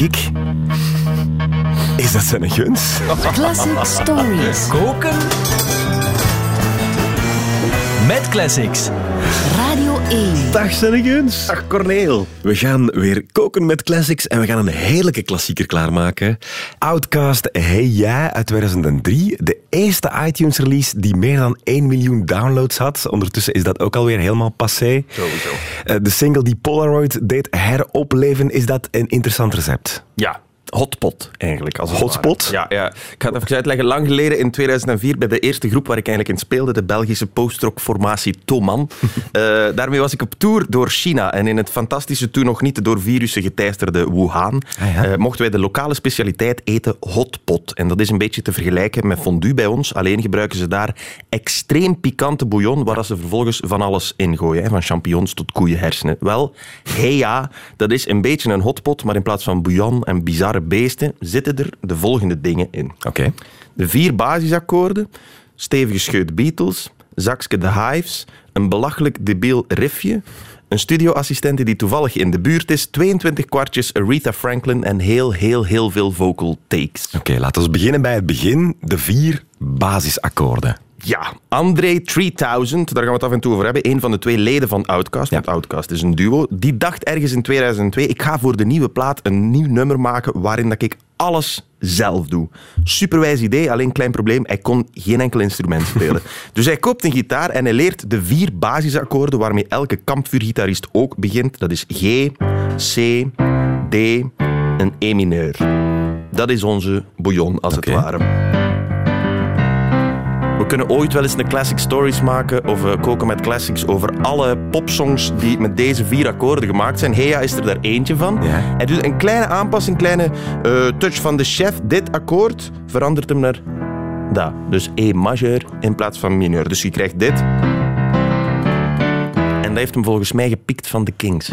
ik. Is dat zijn guns? Classic Stories. Koken met classics. Radio 1. Dag zijn guns. Dag Corneel. We gaan weer koken met classics en we gaan een heerlijke klassieker klaarmaken. Outcast Hey Ja uit 2003. De eerste iTunes-release die meer dan 1 miljoen downloads had. Ondertussen is dat ook alweer helemaal passé. Sowieso. Eh, De single die Polaroid deed heropleven, is dat een interessant recept? Ja, hotpot eigenlijk. Als Hotspot? Ja, ja, ik ga het even uitleggen. Lang geleden, in 2004, bij de eerste groep waar ik eigenlijk in speelde, de Belgische postrock formatie Toman. Eh, daarmee was ik op tour door China. En in het fantastische, toen nog niet door virussen geteisterde Wuhan, Ah, ja. eh, mochten wij de lokale specialiteit eten hotpot. En dat is een beetje te vergelijken met fondue bij ons. Alleen gebruiken ze daar extreem pikante bouillon, waar ze vervolgens van alles in gooien. Hè, van champignons tot koeienhersenen. Wel, hey ja, dat is een beetje een hotpot, maar in plaats van bouillon en bizarre beesten zitten er de volgende dingen in. Oké. De vier basisakkoorden, stevige scheut Beatles, zakske The Hives, een belachelijk debiel riffje, een studioassistente die toevallig in de buurt is, 22 kwartjes Aretha Franklin en heel, heel, heel veel vocal takes. Oké, laten we beginnen bij het begin. De vier basisakkoorden. Ja, André 3000, daar gaan we het af en toe over hebben. Een van de twee leden van Outkast, want Outkast is een duo. Die dacht ergens in 2002, ik ga voor de nieuwe plaat een nieuw nummer maken waarin dat ik alles zelf doe. Superwijs idee, alleen klein probleem, hij kon geen enkel instrument spelen. dus hij koopt een gitaar en hij leert de vier basisakkoorden waarmee elke kampvuurgitarist ook begint. Dat is G, C, D en E mineur. Dat is onze bouillon, als het ware. We kunnen ooit wel eens een classic stories maken of eh, koken met classics over alle popsongs die met deze vier akkoorden gemaakt zijn. Heya is er daar eentje van. Ja. Hij doet een kleine aanpassing, een kleine eh, touch van de chef. Dit akkoord verandert hem naar dat. Dus E majeur in plaats van mineur. Dus je krijgt dit. En dat heeft hem volgens mij gepikt van de Kings.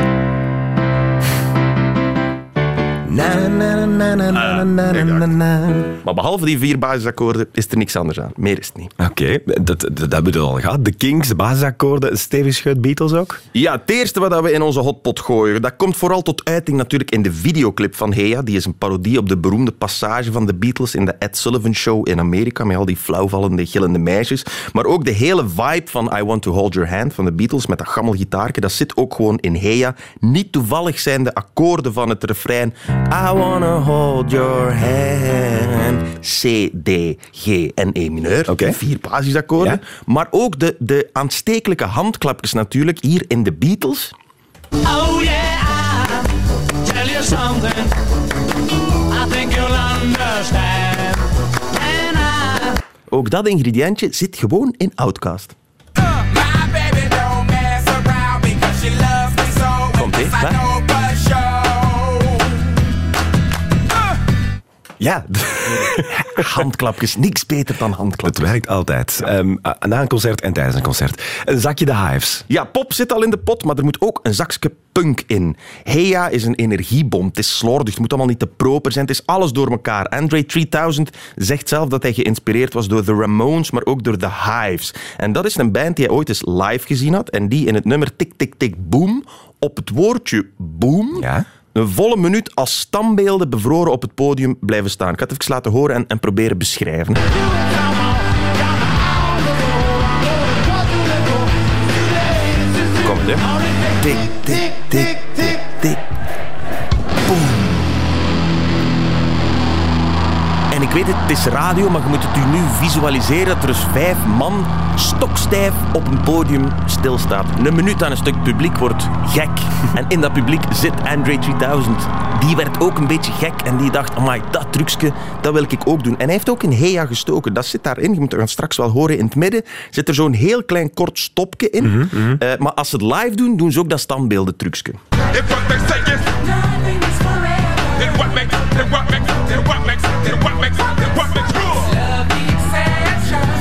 Maar behalve die vier basisakkoorden is er niks anders aan. Meer is het niet. Oké, dat, dat, hebben we al gehad. De Kings, de basisakkoorden, Stevie schuit Beatles ook. Ja, het eerste wat we in onze hotpot gooien, dat komt vooral tot uiting natuurlijk in de videoclip van Hea. Die is een parodie op de beroemde passage van de Beatles in de Ed Sullivan Show in Amerika. Met al die flauwvallende, gillende meisjes. Maar ook de hele vibe van I Want To Hold Your Hand van de Beatles met dat gammel gitaarke, dat zit ook gewoon in Hea. Niet toevallig zijn de akkoorden van het refrein I wanna hold your hand. C, D, G en E mineur. Oké. Vier basisakkoorden. Ja. Maar ook de, de aanstekelijke handklapjes natuurlijk hier in de Beatles. Oh yeah, I'll tell you something. I think you'll understand. And I Ook dat ingrediëntje zit gewoon in Outcast. My baby don't mess around because she loves me so. Komt Ja, Handklapjes, niks beter dan handklapjes. het werkt altijd. Ehm, na een concert en tijdens een concert. Een zakje de Hives. Ja, pop zit al in de pot, maar er moet ook een zakje punk in. Heya is een energiebom. Het is slordig, het moet allemaal niet te proper zijn. Het is alles door elkaar. Andre 3000 zegt zelf dat hij geïnspireerd was door de Ramones, maar ook door de Hives. En dat is een band die hij ooit eens live gezien had en die in het nummer Tik Tik Tik Boom op het woordje boom Ja. Een volle minuut als standbeelden bevroren op het podium blijven staan. Ik ga het even laten horen en, en proberen beschrijven. Komt, hè? Tik, tik, tik, tik, tik. Ik weet het, het is radio, maar je moet het u nu visualiseren dat er dus vijf man stokstijf op een podium stilstaat. Een minuut aan een stuk publiek wordt gek. En in dat publiek zit Andre 3000. Die werd ook een beetje gek en die dacht, amai, dat trucje, dat wil ik ook doen. En hij heeft ook een Heya gestoken. Dat zit daarin, je moet het straks wel horen. In het midden zit er zo'n heel klein kort stopje in. Eh, maar als ze het live doen, doen ze ook dat standbeelden trucje. Then what makes, then what makes, then what makes, then what makes, then what makes good.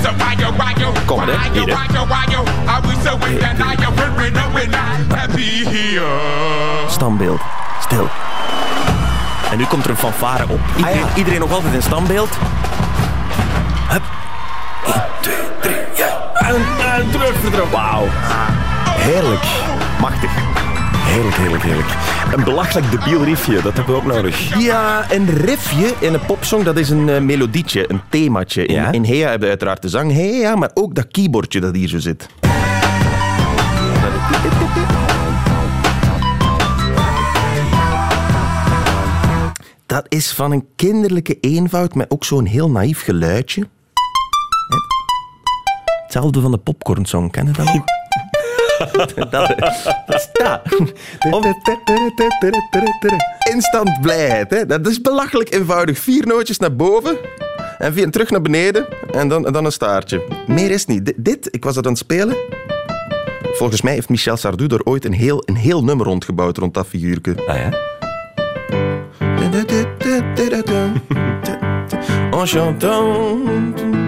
So why yo, why yo, Kom, hè, why yo, hier, hè. why yo, why yo, are we so weak and I am we're no, we're not happy here. Standbeeld. Stil. En nu komt er een fanfare op. Iedereen, Ah, ja. iedereen nog altijd in standbeeld. Hup. 1, 2, 3, ja. En, en terug, terug. Wauw. Heerlijk. Machtig. Heerlijk, heerlijk, heerlijk. Een belachelijk debiel riffje, dat hebben we ook nodig. Ja, een riffje in een popsong, dat is een eh, melodietje, een themaatje. In, Ja? in Heya hebben we uiteraard de zang Heya, maar ook dat keyboardje dat hier zo zit. Dat is van een kinderlijke eenvoud met ook zo'n heel naïef geluidje. Hetzelfde van de popcornsong, ken je dat? dat, is dat. Instant blijheid. Hè? Dat is belachelijk eenvoudig. Vier nootjes naar boven en vier terug naar beneden en dan, en dan een staartje. Meer is niet. Dit, dit, ik was dat aan het spelen. Volgens mij heeft Michel Sardou er ooit een heel, een heel nummer rondgebouwd rond dat figuurtje. Ah ja? En chantant.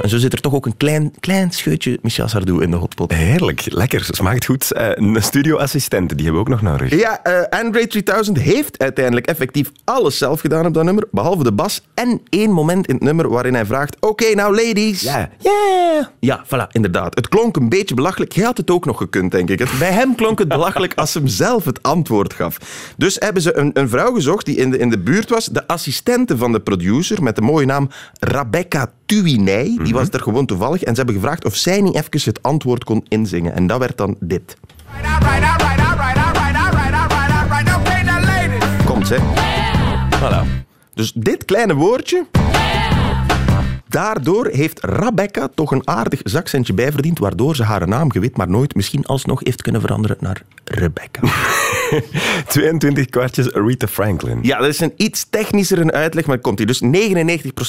En zo zit er toch ook een klein, klein scheutje Michel Sardou in de hotpot. Heerlijk, lekker, smaakt goed. Eh, een studioassistent, die hebben we ook nog nodig. Ja, eh Andre 3000 heeft uiteindelijk effectief alles zelf gedaan op dat nummer, behalve de bas en één moment in het nummer waarin hij vraagt: Oké, nou ladies. Ja. Yeah. Ja, voilà, inderdaad. Het klonk een beetje belachelijk. Hij had het ook nog gekund, denk ik. Het- Bij hem klonk het belachelijk als hem zelf het antwoord gaf. Dus hebben ze een, een vrouw gezocht die in de, in de buurt was, de assistente van de producer, met de mooie naam Rebecca Tuinij. Die was er gewoon toevallig. En ze hebben gevraagd of zij niet even het antwoord kon inzingen. En dat werd dan dit. Komt ze. Voilà. Dus dit kleine woordje. Daardoor heeft Rebecca toch een aardig zakcentje bijverdiend, waardoor ze haar naam gewit, maar nooit misschien alsnog heeft kunnen veranderen naar Rebecca. 22 kwartjes Aretha Franklin. Ja, dat is een iets technischer een uitleg, maar komt hier. Dus 99%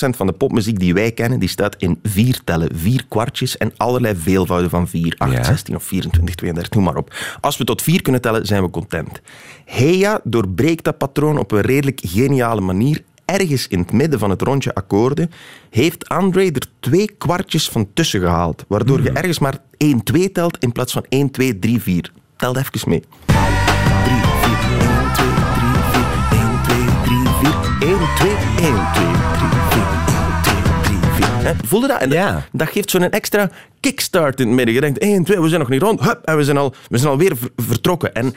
van de popmuziek die wij kennen, die staat in vier tellen. Vier kwartjes en allerlei veelvouden van 4, 8, Ja. 16 of 24, 32, noem maar op. Als we tot vier kunnen tellen, zijn we content. Heya doorbreekt dat patroon op een redelijk geniale manier. Ergens in het midden van het rondje akkoorden heeft André er twee kwartjes van tussen gehaald. Waardoor je ergens maar 1, 2 telt in plaats van 1, 2, 3, 4. Tel even mee. 3, 4, 1, 2, 3, 4, 1, 2, 3, 4, 1, 2, 1, 2, 3, 4, 1, 2, 3, 4. Hè, Voelde dat? En dat- Ja. dat geeft zo'n extra kickstart in het midden. Je denkt, 1, 2, we zijn nog niet rond. Hup, en we zijn, al, we zijn alweer ver- vertrokken. En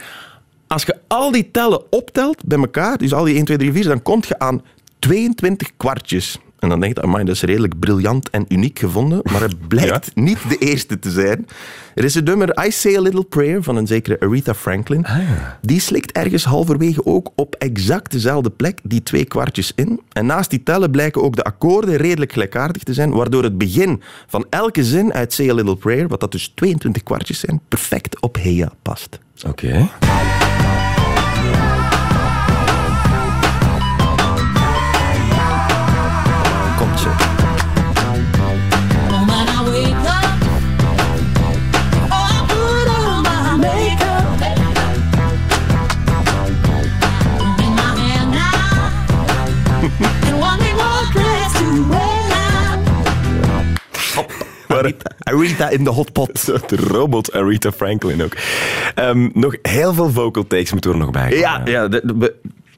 als je al die tellen optelt bij elkaar, dus al die 1, 2, 3, 4, dan kom je aan 22 kwartjes. En dan denk je, amai, dat is redelijk briljant en uniek gevonden. Maar het blijkt niet de eerste te zijn. Er is het nummer I Say a Little Prayer van een zekere Aretha Franklin. Die slikt ergens halverwege ook op exact dezelfde plek die twee kwartjes in. En naast die tellen blijken ook de akkoorden redelijk gelijkaardig te zijn, waardoor het begin van elke zin uit Say a Little Prayer, wat dat dus 22 kwartjes zijn, perfect op Heya past. Oké. Aretha, Aretha in de hotpot. De robot Aretha Franklin ook. Ehm, nog heel veel vocal takes moeten we er nog bij. Ja, ja de-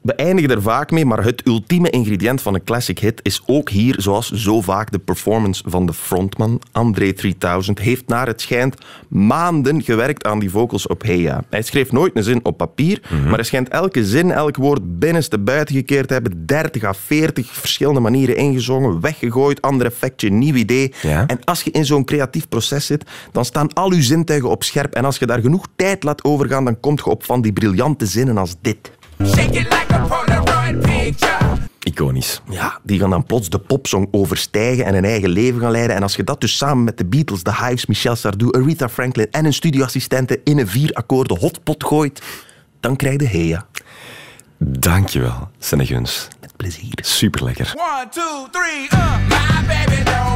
we eindigen er vaak mee, maar het ultieme ingrediënt van een classic hit is ook hier, zoals zo vaak, de performance van de frontman. André 3000 heeft naar het schijnt maanden gewerkt aan die vocals op Heya. Hij schreef nooit een zin op papier, maar hij schijnt elke zin, elk woord binnenste buiten gekeerd te hebben. 30 à 40 verschillende manieren ingezongen, weggegooid, ander effectje, nieuw idee. Ja. En als je in zo'n creatief proces zit, dan staan al je zintuigen op scherp. En als je daar genoeg tijd laat overgaan, dan kom je op van die briljante zinnen als dit. Shake it like a Polaroid picture. Iconisch. Ja, die gaan dan plots de popsong overstijgen en een eigen leven gaan leiden. En als je dat dus samen met de Beatles, de Hives, Michel Sardou, Aretha Franklin en een studioassistente in een vier akkoorden hotpot gooit, dan krijg je Heya. Dankjewel, Senneguns. Met plezier. Super lekker. One, two, three, uh. My baby don't